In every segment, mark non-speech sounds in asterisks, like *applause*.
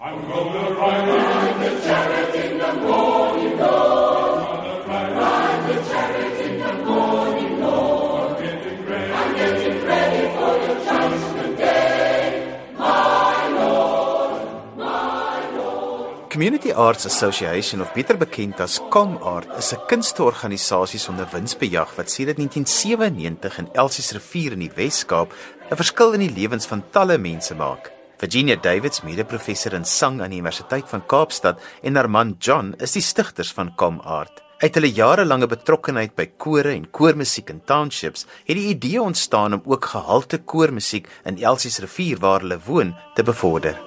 I'm gonna ride, ride the chariot in the morning, Lord. I'm gonna ride, ride the chariot in the morning, Lord. I'm getting ready, I'm getting ready for the judgment day, my Lord, my Lord. Community Arts Association of beter bekend as ComArt is 'n kunsteorganisasie sonder winsbejag wat sedert 1997 in Elsies rivier in die Wes-Kaap 'n verskil in die lewens van talle mense maak. Virginia Davids, mede-professor in sang aan die Universiteit van Kaapstad, en haar man John is die stigters van ComArt. Uit hulle jarelange betrokkeheid by kore en koormusiek in townships, het die idee ontstaan om ook gehalte koormusiek in Elsies rivier waar hulle woon te bevorder.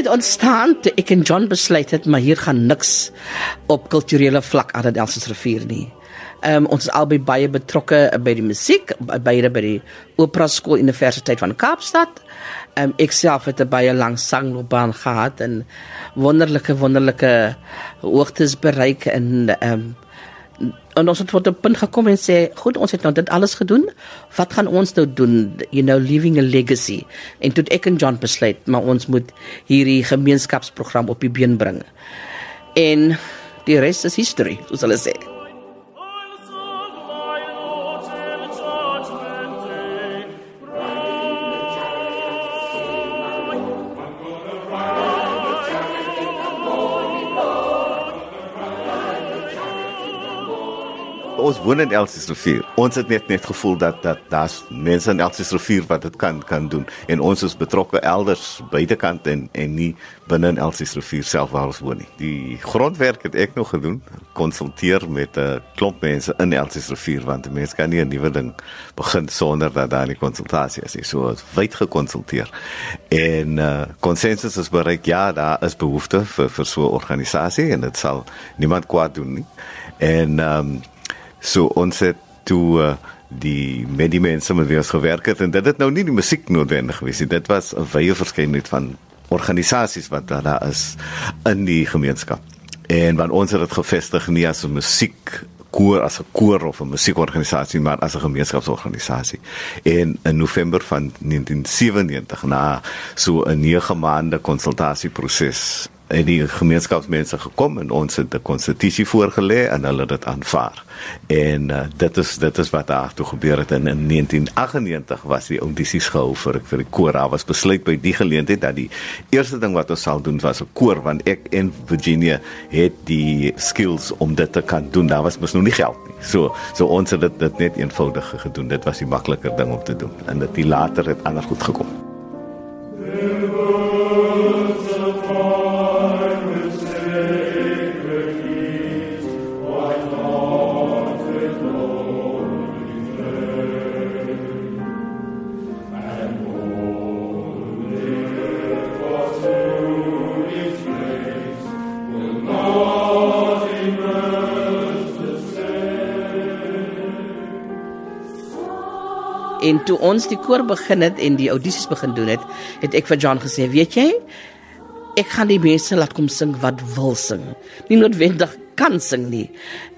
Het ontstaan toe ek en John besluit het maar hier gaan niks op kulturele vlak aan die Elsies rivier nie. Ehm um, ons is albei baie betrokke by die musiek, beide by die Opera Skool Universiteit van Kaapstad. Ehm um, ek self het 'n baie lang sangloopbaan gehad en wonderlike wonderlike hoogtes bereik en ehm um, en ons het tot 'n punt gekom en sê, goed, ons het nou dit alles gedoen. Wat gaan ons nou doen? You know, leaving a legacy. En toe ek en John besluit, maar ons moet hierdie gemeenskapsprogram op die been bring. En die res is history, soos hulle sê. Ons woon in Elsies rivier. Ons het net net gevoel dat dat daar's mense in Elsies rivier wat dit kan kan doen en ons is betrokke elders buitekant en en nie binne in Elsies rivier self waar ons woon nie. Die grondwerk het ek nog gedoen, konsulteer met 'n klomp mense in Elsies rivier want 'n mens kan nie 'n nuwe ding begin sonder dat daar 'n konsultasie is nie. So wyd gekonsulteer. En uh konsensus is bereik ja, daar is behoefte vir vir so 'n organisasie en dit sal niemand kwaad doen nie. En ehm um, So ons het toe uh, die met die mense met wie ons gewerk het en dit het nou nie die musiek noodwendig gewees nie. Dit was 'n wye verskeidenheid van organisasies wat daar is in die gemeenskap. En want ons het dit gevestig nie as 'n musiek koor as 'n koor of 'n musiekorganisasie maar as 'n gemeenskapsorganisasie. En in November van 1997 na so 'n 9 maande konsultasieproses en die gemeenskapsmense gekom en ons het 'n konstitusie voorgelê en hulle het dit aanvaar. En uh, dit is dit is wat daar toe gebeur het en in 1998 was die audisies gehou vir vir die koor. Daar was besluit by die geleentheid dat die eerste ding wat ons sal doen was 'n koor want ek en Virginia het die skills om dit te kan doen. Daar was mos nog nie geld nie. So so ons het dit, dit net eenvoudig gedoen. Dit was die makliker ding om te doen en dit later het ander goed gekom. En toe ons die koor begin het en die audisies begin doen het, het ek vir John gesê, weet jy, ek gaan die mense laat kom sing wat wil sing. Nie noodwendig kan sing nie.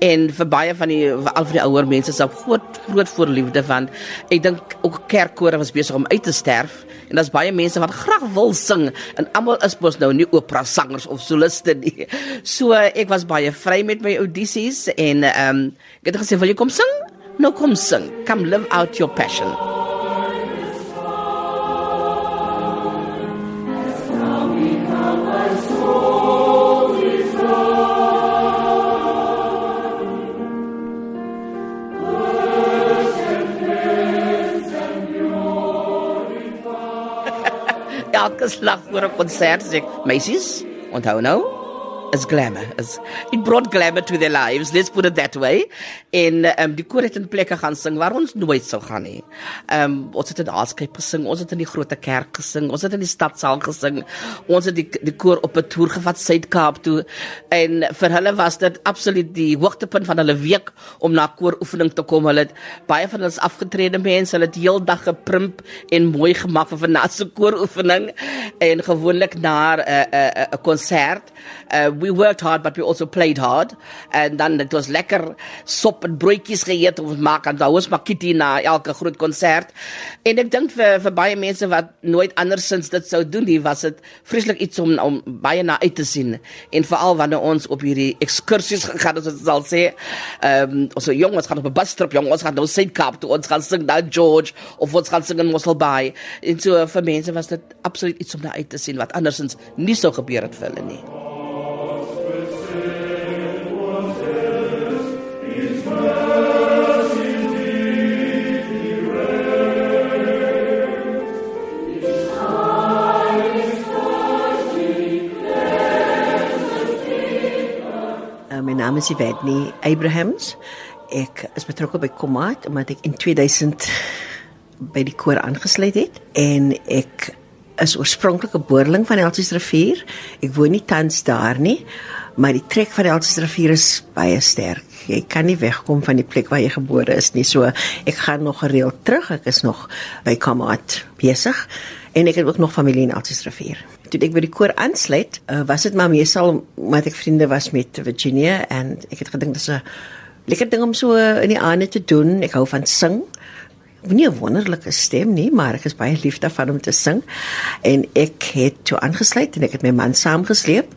En vir baie van die al van die ouer mense is op groot groot voorliefde van ek dink ook kerkkore was besig om uit te sterf en daar's baie mense wat graag wil sing en almal is mos nou nie opera sangers of soliste nie. *laughs* So ek was baie vry met my audisies en ehm um, ek het gesê wil jy kom sing? Nou kom sing. Come live out your passion. *laughs* Elke slag voor 'n konsert sê meisies, onthou nou, is glamour. Is it brought glamour to their lives. Let's put it that way. En ehm um, die koor het in plekke gaan sing waar ons nooit sou gaan nie. Ehm um, ons het in Aalskyp gesing, ons het in die groot kerk gesing, ons het in die stadsaal gesing. Ons het die die koor op 'n toer gevat Suid-Kaap toe en vir hulle was dit absoluut die hoogtepunt van hulle week om na kooroefening te kom. Hulle het baie van hulle afgetrede mense, hulle het heeldag geprimp en mooi gemaak vir vanaand se kooroefening en gewoonlik na 'n 'n 'n konsert. Uh, we worked hard but we also played hard. And then it was lekker sop en broodjies geëet ons maak aan daus makiti na elke groot konsert en ek dink vir vir baie mense wat nooit andersins dit sou doen nie was dit vreeslik iets om om baie na uit te sien. En veral wanneer ons op hierdie ekskursies gegaan het ons sal sê ehm um, so jong ons gaan op 'n bustrip jong ons gaan nou Suid-Kaap toe ons gaan sing daar George of ons gaan sing in Mosselbaai en so vir mense was dit absoluut iets om na uit te sien wat andersins nie sou gebeur het vir hulle nie my naam is Yvette Abrahams. Ek is betrokke by Komat omdat ek in 2000 by die koor aangesluit het en ek is oorspronklik 'n boerling van Elsies rivier. Ek woon nie tans daar nie, maar die trek van Elsies rivier is baie sterk. Jy kan nie wegkom van die plek waar jy gebore is nie. So ek gaan nog gereeld terug. Ek is nog by Komat besig en ek het ook nog familie in Elsies rivier toe ek by die koor aansluit, uh, was dit maar meesal omdat ek vriende was met Virginia en ek het gedink dis 'n lekker ding om so in die aande te doen. Ek hou van sing. Nie 'n wonderlike stem nie, maar ek is baie lief daarvan om te sing. En ek het toe aangesluit en ek het my man saamgesleep.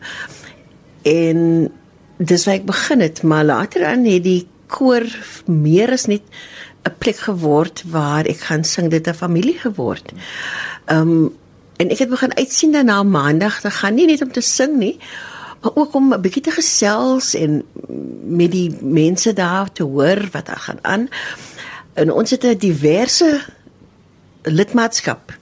En dis waar ek begin het, maar later aan het die koor meer as net 'n plek geword waar ek gaan sing dit 'n familie geword. Ehm um, En ek het begin uitsien daarna maandag te gaan, nie net om te sing nie, maar ook om 'n bietjie te gesels en met die mense daar te hoor wat daar gaan aan. En ons het 'n diverse lidmaatskap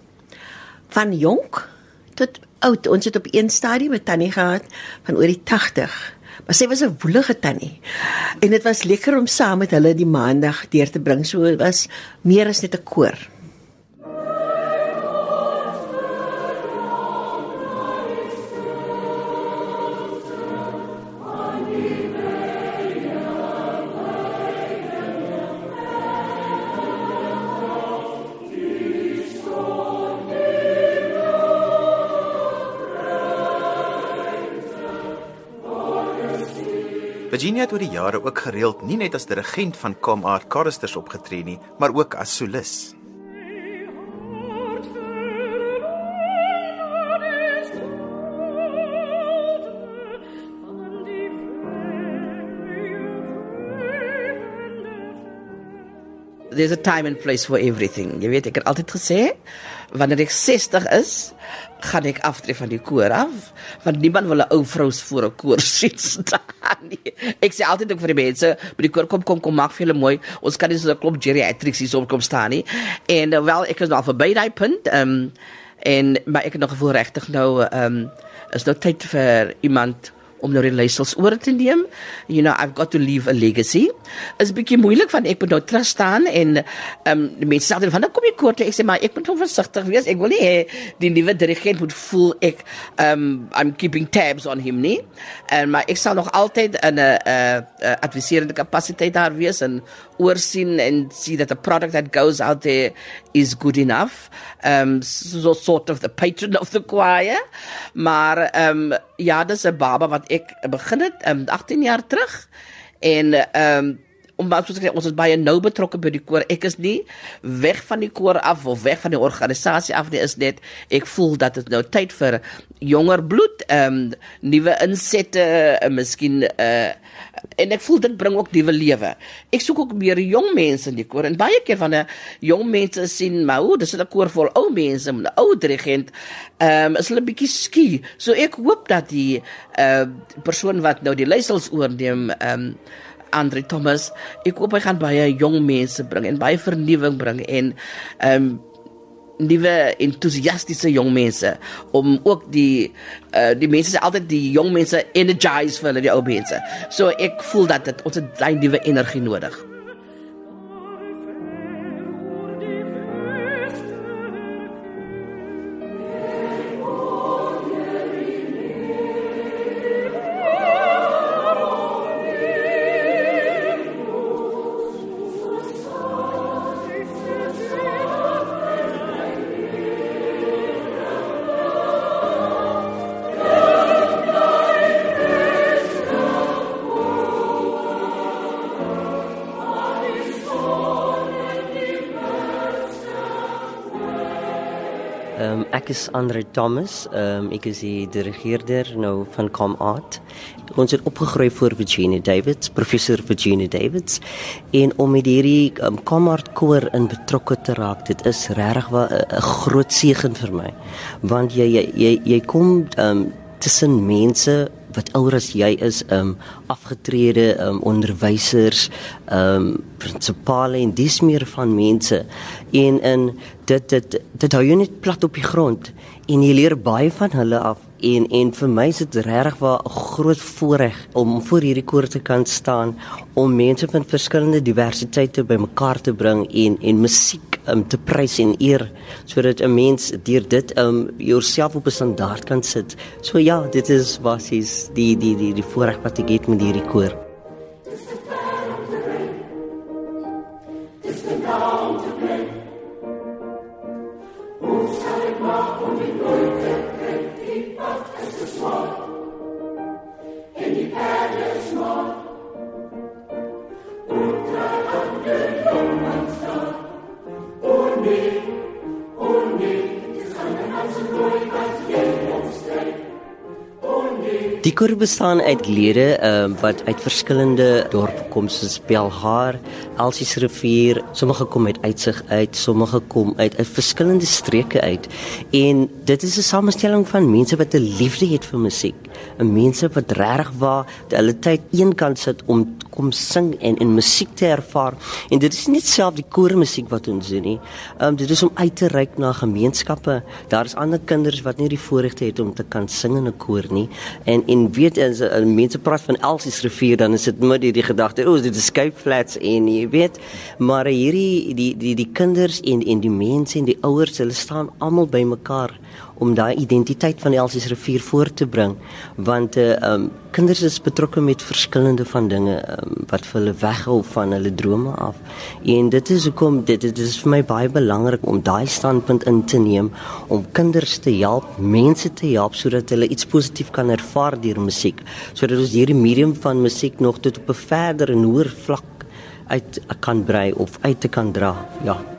van jonk tot oud. Ons het op een stadium met Tannie gehad van oor die 80. Maar sy was 'n woelige tannie. En dit was lekker om saam met hulle die maandag deur te bring. So dit was meer as net 'n koor. Virginia het oor die jare ook gereeld nie net as dirigent van Com Art Choristers opgetree nie, maar ook as solis. There's a time and place for everything. Jy weet ek het altyd gesê wanneer ek 60 is, gaan ek aftree van die koor af want niemand wil 'n ou vrou voor 'n koor *laughs* sien staan nie. Ek sê altyd ook vir die mense, by die koor kom kom kom maak vir hulle mooi. Ons kan nie so 'n klop geriatrics hier so kom staan nie. En uh, wel ek is nou verby daai punt. Ehm um, en maar ek het nog gevoel regtig nou ehm um, is nou tyd vir iemand om nou die leiersels oor te neem. You know, I've got to leave a legacy. Is 'n bietjie moeilik van ek moet nou terug staan en ehm um, die mense sê dan van nou kom jy kort ek sê maar ek moet hom versigtig wees. Ek wil nie hê die nuwe dirigent moet voel ek ehm um, I'm keeping tabs on him nie. En maar ek sal nog altyd in 'n 'n adviserende kapasiteit daar wees en oorsien en see that the product that goes out there is good enough. Um so sort of the patron of the choir. Maar um ja, dis 'n baba wat ek begin het um 18 jaar terug en um omdat soos ek sê ons is baie nou betrokke by die koor. Ek is nie weg van die koor af of weg van die organisasie af nie. Is net ek voel dat dit nou tyd vir jonger bloed, ehm um, nuwe insette, uh, miskien uh en ek voel dit bring ook nuwe lewe. Ek soek ook meer jong mense in die koor en baie keer 'n jong mense sien maar hoe dis 'n koor vol ou mense, 'n ou dirigent, ehm um, is hulle bietjie skie. So ek hoop dat die uh persoon wat nou die leiersels oorneem ehm um, Andre Thomas, ek hoop hy gaan baie jong mense bring en baie vernuwing bring en ehm um, nuwe entoesiastiese jong mense om ook die uh, die mense sê altyd die jong mense energize vir hulle die ou mense. So ek voel dat dit ons het daai nuwe energie nodig. Ehm um, ek is Andre Thomas. Ehm um, ek is die dirigeerder nou van Com Art. Ons het opgegroei voor Virginia Davids, professor Virginia Davids. En om met hierdie um, Com Art koor in betrokke te raak, dit is regtig 'n groot seën vir my. Want jy jy jy, jy kom ehm um, tussen mense wat ouer as jy is, um afgetrede um onderwysers, um prinsipale en dis meer van mense. En in dit dit dit hou jy net plat op die grond en jy leer baie van hulle af en en vir my is dit regtig 'n groot voorreg om voor hierdie koor te kan staan om mense van verskillende diversiteite bymekaar te bring en en musiek um, te prys en eer sodat 'n mens deur dit um jouself op 'n standaard kan sit. So ja, dit is basies die die die die voorreg wat ek het met hierdie koor. Koor bestaan uit lede uh, wat uit verskillende dorpe kom soos Belhar, Elsies rivier, sommige kom uit uitsig uit, sommige kom uit uit verskillende streke uit. En dit is 'n samestelling van mense wat 'n liefde het vir musiek, 'n mense wat regtig waar hulle tyd eenkant sit om kom sing en en musiek te ervaar. En dit is nie self die koormusiek wat ons doen nie. Ehm um, dit is om uit te reik na gemeenskappe. Daar is ander kinders wat nie die voorreg het om te kan sing in 'n koor nie. En en weet as uh, mense praat van Elsies rivier dan is dit moet die, die gedagte, o, oh, dit is Cape Flats en jy weet, maar hierdie die die die kinders en en die mense en die ouers, hulle staan almal bymekaar om daai identiteit van Elsies rivier voor te bring. Want uh um kinders is betrokke met verskillende van dinge um, wat vir hulle weghou van hulle drome af. En dit is hoekom dit dit is vir my baie belangrik om daai standpunt in te neem om kinders te help mense te help sodat hulle iets positief kan ervaar deur musiek. Sodat ons hierdie medium van musiek nog tot op 'n verder en hoër vlak uit kan brei of uit te kan dra. Ja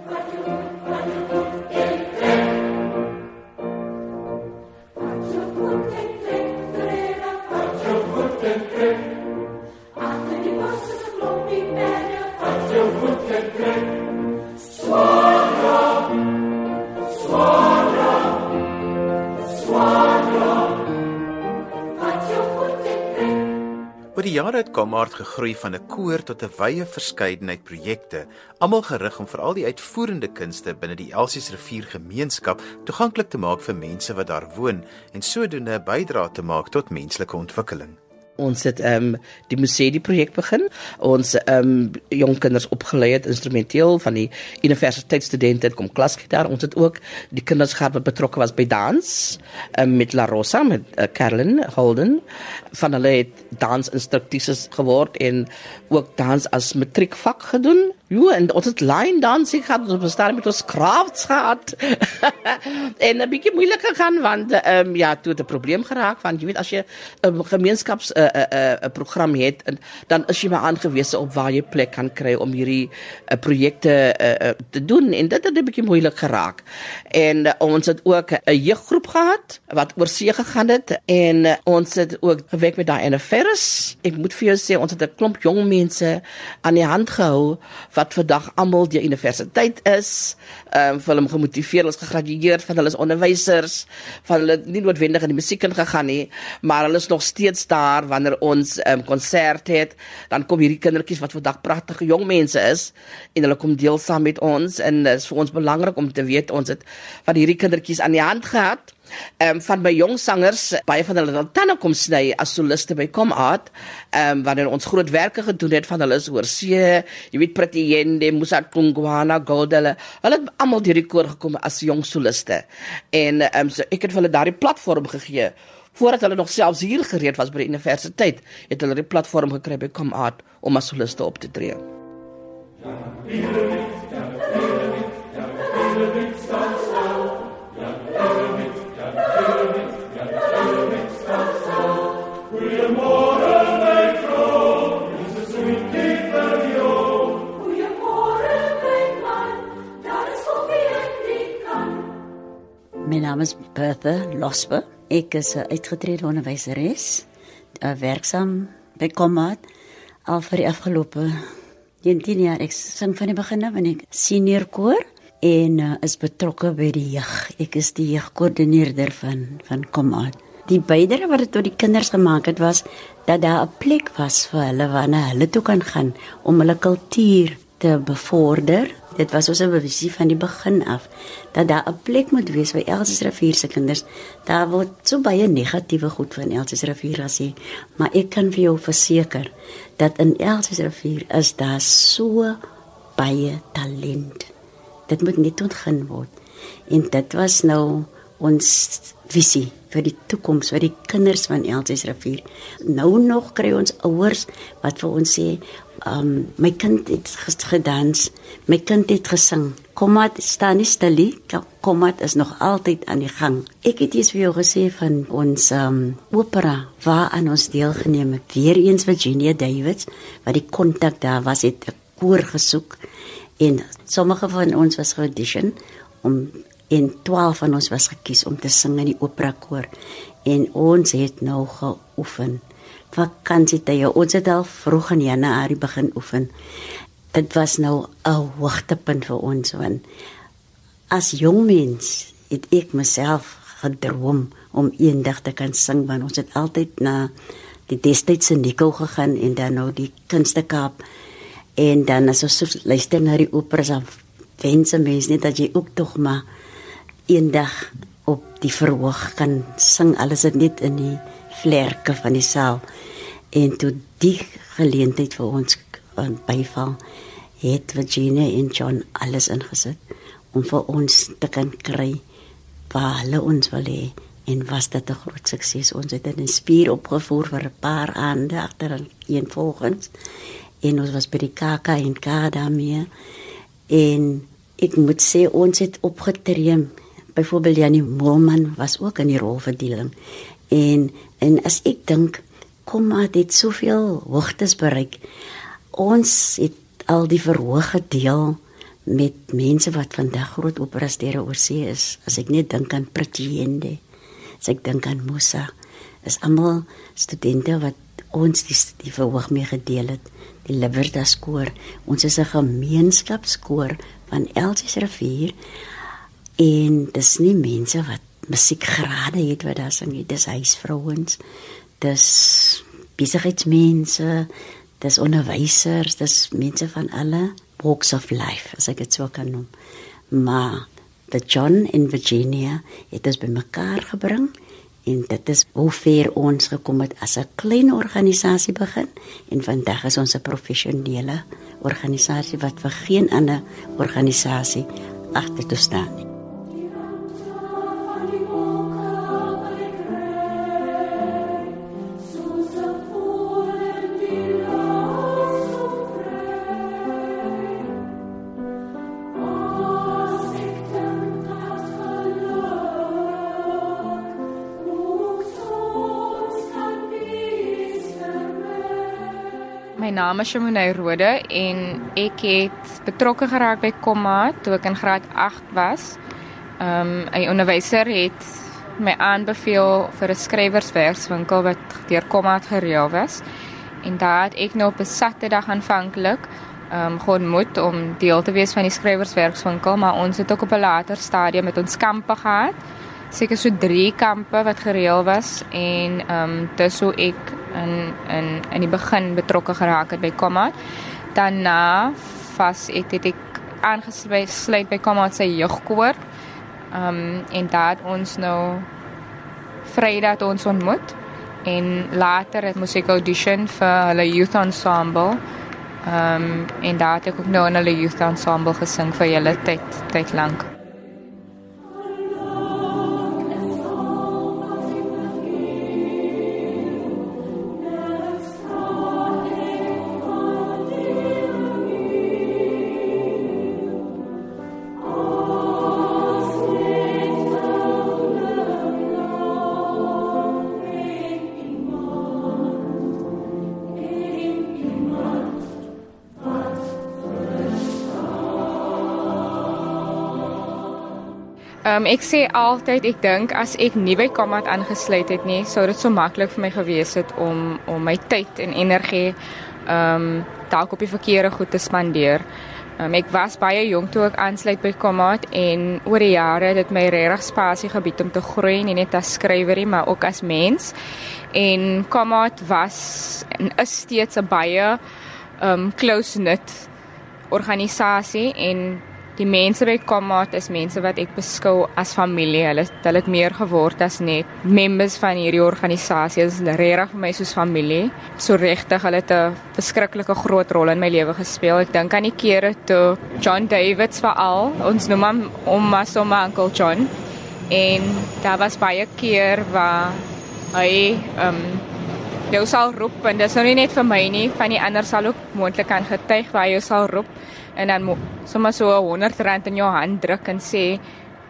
jare het Komart gegroei van 'n koor tot 'n wye verskeidenheid projekte, almal gerig om veral die uitvoerende kunste binne die Elsies rivier gemeenskap toeganklik te maak vir mense wat daar woon en sodoende 'n bydrae te maak tot menslike ontwikkeling. Ons het ehm um, die museum projek begin. Ons ehm um, jong kinders opgelei het instrumenteel van die universiteitsstudente kom klasgitaar. Ons het ook die kinders gehad wat betrokke was by dans um, met La Rosa met uh, Carolyn Holden. Van hulle het dansinstrukteurs geword en ook dans as matriekvak gedoen. Jo, en ons het line dancing gehad, ons bestaan met ons crafts gehad. *laughs* en 'n bietjie moeilik gegaan want ehm um, ja, toe het 'n probleem geraak want jy weet as jy 'n gemeenskaps 'n uh, 'n uh, 'n uh, program het, dan is jy maar aangewese op waar jy plek kan kry om hierdie uh, projekte uh, uh, te doen en dit het 'n bietjie moeilik geraak. En uh, ons het ook 'n jeuggroep gehad wat oor see gegaan het en uh, ons het ook gewerk met daai Ferris. Ek moet vir jou sê ons het 'n klomp jong mense aan die hand gehou wat vandag almal die universiteit is. Ehm um, vir hulle gemotiveer, hulle is gegradueer, van hulle is onderwysers, van hulle nie noodwendig in die musiek ingegaan nie, maar hulle is nog steeds daar wanneer ons ehm um, konsert het. Dan kom hierdie kindertjies wat vandag pragtige jong mense is en hulle kom deel saam met ons en dit is vir ons belangrik om te weet ons het van hierdie kindertjies aan die hand gehad Ehm um, van my jong sangers, baie van hulle dan kom sny as soliste by Kom Art, ehm um, wanneer ons groot werke gedoen het van hulle oor see, jy weet Pretiende, Musa Kungwana, Goldele, hulle het almal deur die koor gekom as jong soliste. En ehm um, so ek het vir hulle daardie platform gegee voordat hulle nog selfs hier gereed was by die universiteit, het hulle die platform gekry by Kom Art om as soliste op te tree. Ja, My naam is Bertha Losper. Ek is 'n uitgetrede onderwyseres, werksaam by Komad al vir die afgelope 10 jaar. Ek sing van die begin af in die senior koor en uh, is betrokke by die jeug. Ek is die jeugkoördineerder van van Komad. Die bydrae wat dit tot die kinders gemaak het was dat daar 'n plek was vir hulle waarna hulle toe kan gaan om hulle kultuur te bevorder Dit was ons visie van die begin af dat daar 'n plek moet wees vir Elsies rivier se kinders. Daar word so baie negatiewe goed van Elsies rivier gesê, maar ek kan vir jou verseker dat in Elsies rivier is daar so baie talent. Dit moet net ontgin word. En dit was nou ons visie vir die toekoms vir die kinders van Elsies rivier. Nou nog kry ons ouers wat vir ons sê, um, my kind het gedans, my kind het gesing. Kommat staan nie stil nie. Kommat is nog altyd aan die gang. Ek het iets vir jou gesê van ons um opera waaraan ons deelgeneem het. Weereens Virginia Davids wat die kontak daar was het 'n koor gesoek en sommige van ons was geaudition om en 12 van ons was gekies om te sing in die opera koor en ons het nou geoefen vakansietye. Ons het al vroeg in Januarie begin oefen. Dit was nou 'n hoogtepunt vir ons want as jong mens het ek myself gedroom om eendag te kan sing want ons het altyd na die destydse Nico gegaan en dan nou die Kunstekaap en dan as ons luister na die operas dan wens mense net dat jy ook tog maar eendag op die verhoog kan sing alles dit net in die vlerke van die saal. En toe die geleentheid vir ons byval het Virginia en John alles ingesit om vir ons te kan kry waar hulle ons wil hê. En was dit 'n groot sukses. Ons het in 'n spier opgevoer vir 'n paar aande agter een volgens. En ons was by die KAK en Kadamie en ek moet sê ons het opgetree byvoorbeeld Janie Moelman was ook in die rolverdeling en en as ek dink kom maar dit soveel hoogtes bereik. Ons het al die verhoog gedeel met mense wat vandag groot operastere oor see is. As ek net dink aan Pretiende, as ek dink aan Musa, is almal studente wat ons die, die verhoog mee gedeel het. Die Libertas koor, ons is 'n gemeenskapskoor van Elsies rivier en dis nie mense wat musiekgrade het wat daar sing, dis huisvrouens. Dis besigheidsmense, dis onderwysers, dis mense van alle walks of life, as ek dit sou kan noem. Maar the John in Virginia het dit bymekaar gebring en dit is hoe ver ons gekom het as 'n klein organisasie begin. En vandag is ons 'n professionele organisasie wat vir geen ander organisasie agter te staan nie. Naam is Shamunay Rode en ek het betrokke geraak by Komma toe ek in graad 8 was. Ehm um, 'n onderwyser het my aanbeveel vir 'n skrywerswerkswinkel wat deur Komma gereël was. En daar het ek nou op 'n Saterdag aanvanklik ehm um, geontmoet om deel te wees van die skrywerswerkswinkel, maar ons het ook op 'n later stadium met ons kampe gehad. Seker so 3 kampe wat gereël was en ehm um, dis hoe ek in in in die begin betrokke geraak het by Kommat. Daarna vas ek het ek aangesluit by Kommat se jeugkoor. Ehm um, en daar ons nou Vrydag ons ontmoet en later het moes ek audition vir hulle youth ensemble. Ehm um, en daar het ek ook nou in hulle youth ensemble gesing vir julle tyd tyd lank. Um, ek sê altyd ek dink as ek nie by Kommat aangesluit het nie, sou dit so maklik vir my gewees het om om my tyd en energie ehm um, dalk op die verkeerde goed te spandeer. Um, ek was baie jonk toe ek aansluit by Kommat en oor die jare het dit my regtig spasie gebied om te groei nie net as skrywerie maar ook as mens. En Kommat was en is steeds 'n baie ehm um, close knit organisasie en Die mense by Kommat is mense wat ek beskou as familie. Hulle hulle het meer geword as net members van hierdie organisasie. Dit is regtig vir my soos familie. So regtig, hulle het 'n verskriklike groot rol in my lewe gespeel. Ek dink aan die kere toe John Davids veral, ons noem hom ouma so my uncle John. En daar was baie keer waar hy ehm um, jou sal roep en dit is nou nie net vir my nie, van die ander sal ook moontlik kan getuig waar jy sal roep en dan sommer so 100 rand in jou hand druk en sê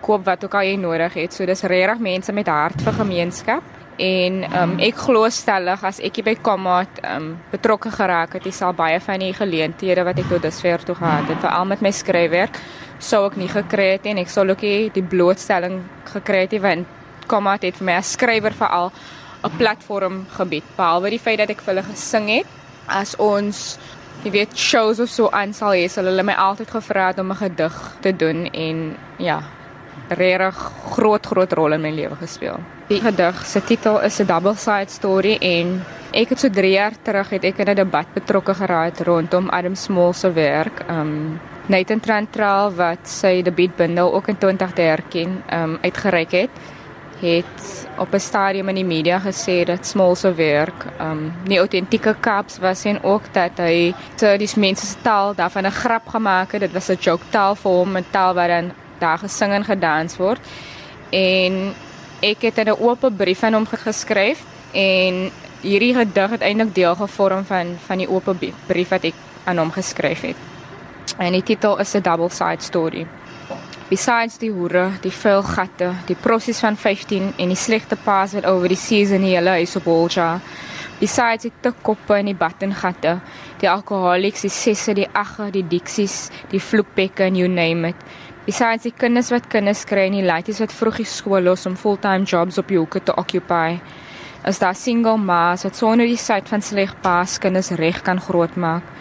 koop wat ook al jy nodig het. So dis regtig mense met hart vir gemeenskap. En um, ek glo stellig as ek by Kommat um, betrokke geraak het, ek sal baie van die geleenthede wat ek tot dusver toe gehad het, veral met my skryfwerk, sou ek nie gekry het en ek sou ook nie die blootstelling gekry het want Kommat het vir my as skrywer veral 'n platform gebied. Behalwe die feit dat ek vir hulle gesing het as ons jy weet shows of so aan sal hê, sal hulle my altyd gevra het om 'n gedig te doen en ja, regtig groot groot rol in my lewe gespeel. Die gedig se titel is 'n double side story en ek het so 3 jaar terug het ek in 'n debat betrokke geraak rondom Adam Small se werk. Um Nathan Trantral wat sy debuutbundel ook in 2013 um uitgereik het het op 'n stadium in die media gesê dat Small se werk um nie autentieke Kaaps was en ook dat hy te die mense se taal daarvan 'n grap gemaak het. Dit was 'n joke taal vir hom, 'n taal waar dan daar gesing en gedans word. En ek het 'n oop brief aan hom geskryf en hierdie gedig het eintlik deel gevorm van van die oop brief wat ek aan hom geskryf het. En die titel is 'n double side story. Besides die hoere, die vuil gatte, die proses van 15 en die slegte paas wat oor die season in hulle huis op Bolcha. Besides die te koppe en die battengatte, die alkoholiks, die sesse, die agge, die diksies, die vloekbekke en you name it. Besides die kinders wat kinders kry en die laities wat vroegie skool los om fulltime jobs op die hoeke te occupy. As daar single ma's wat sonder die syd van sleg paas kinders reg kan grootmaak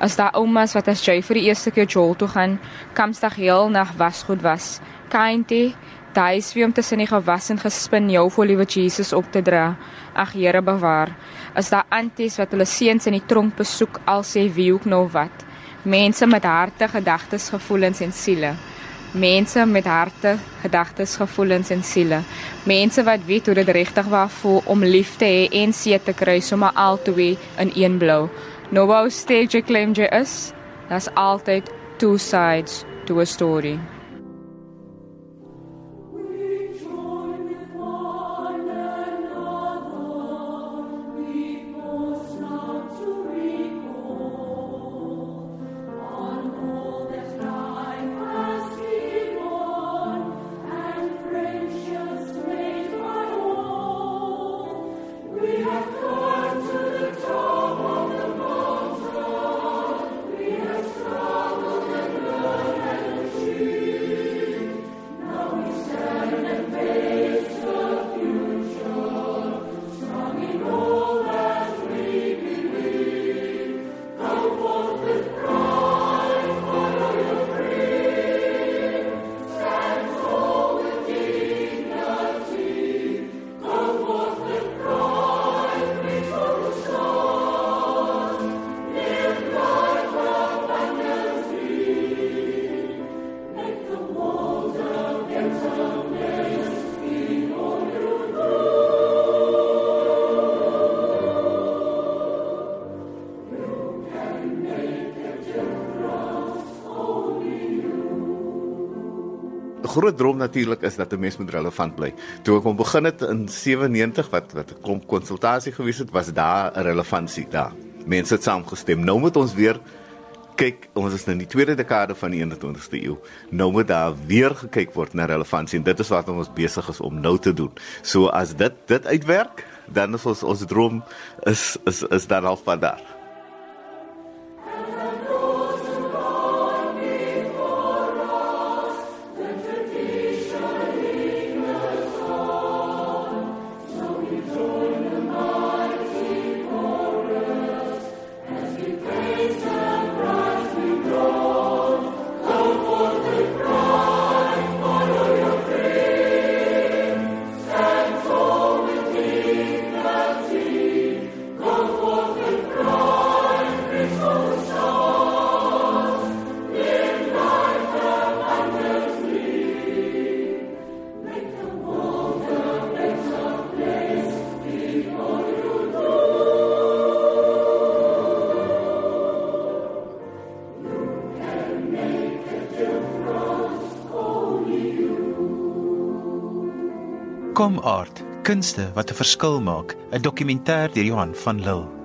as daar oumas wat as jy vir die eerste keer jol toe gaan, kamsdag heel nag was goed was. Kindie, daai is wie om tussen die gewas en gespin jou vir liewe Jesus op te dra. Ag Here bewaar. As daar anties wat hulle seuns in die tronk besoek, al sê wie ook nou wat. Mense met harte, gedagtes, gevoelens en siele. Mense met harte, gedagtes, gevoelens en siele. Mense wat weet hoe dit regtig was voel om lief te hê en seë te kry sommer altoe in een blou. Nou wou stage claim jy is, daar's altyd two sides to a story. Groot droom natuurlik is dat 'n mens moet relevant bly. Toe ek hom begin het in 97 wat wat 'n klomp konsultasie gewees het, was daar 'n relevantie daar. Mense het saamgestem. Nou moet ons weer kyk, ons is nou in die tweede dekade van die 21ste eeu. Nou moet daar weer gekyk word na relevantie en dit is wat ons besig is om nou te doen. So as dit dit uitwerk, dan is ons ons droom is is is dan halfpad daar. Kom Art, kunste wat 'n verskil maak, 'n dokumentêr deur Johan van Lille.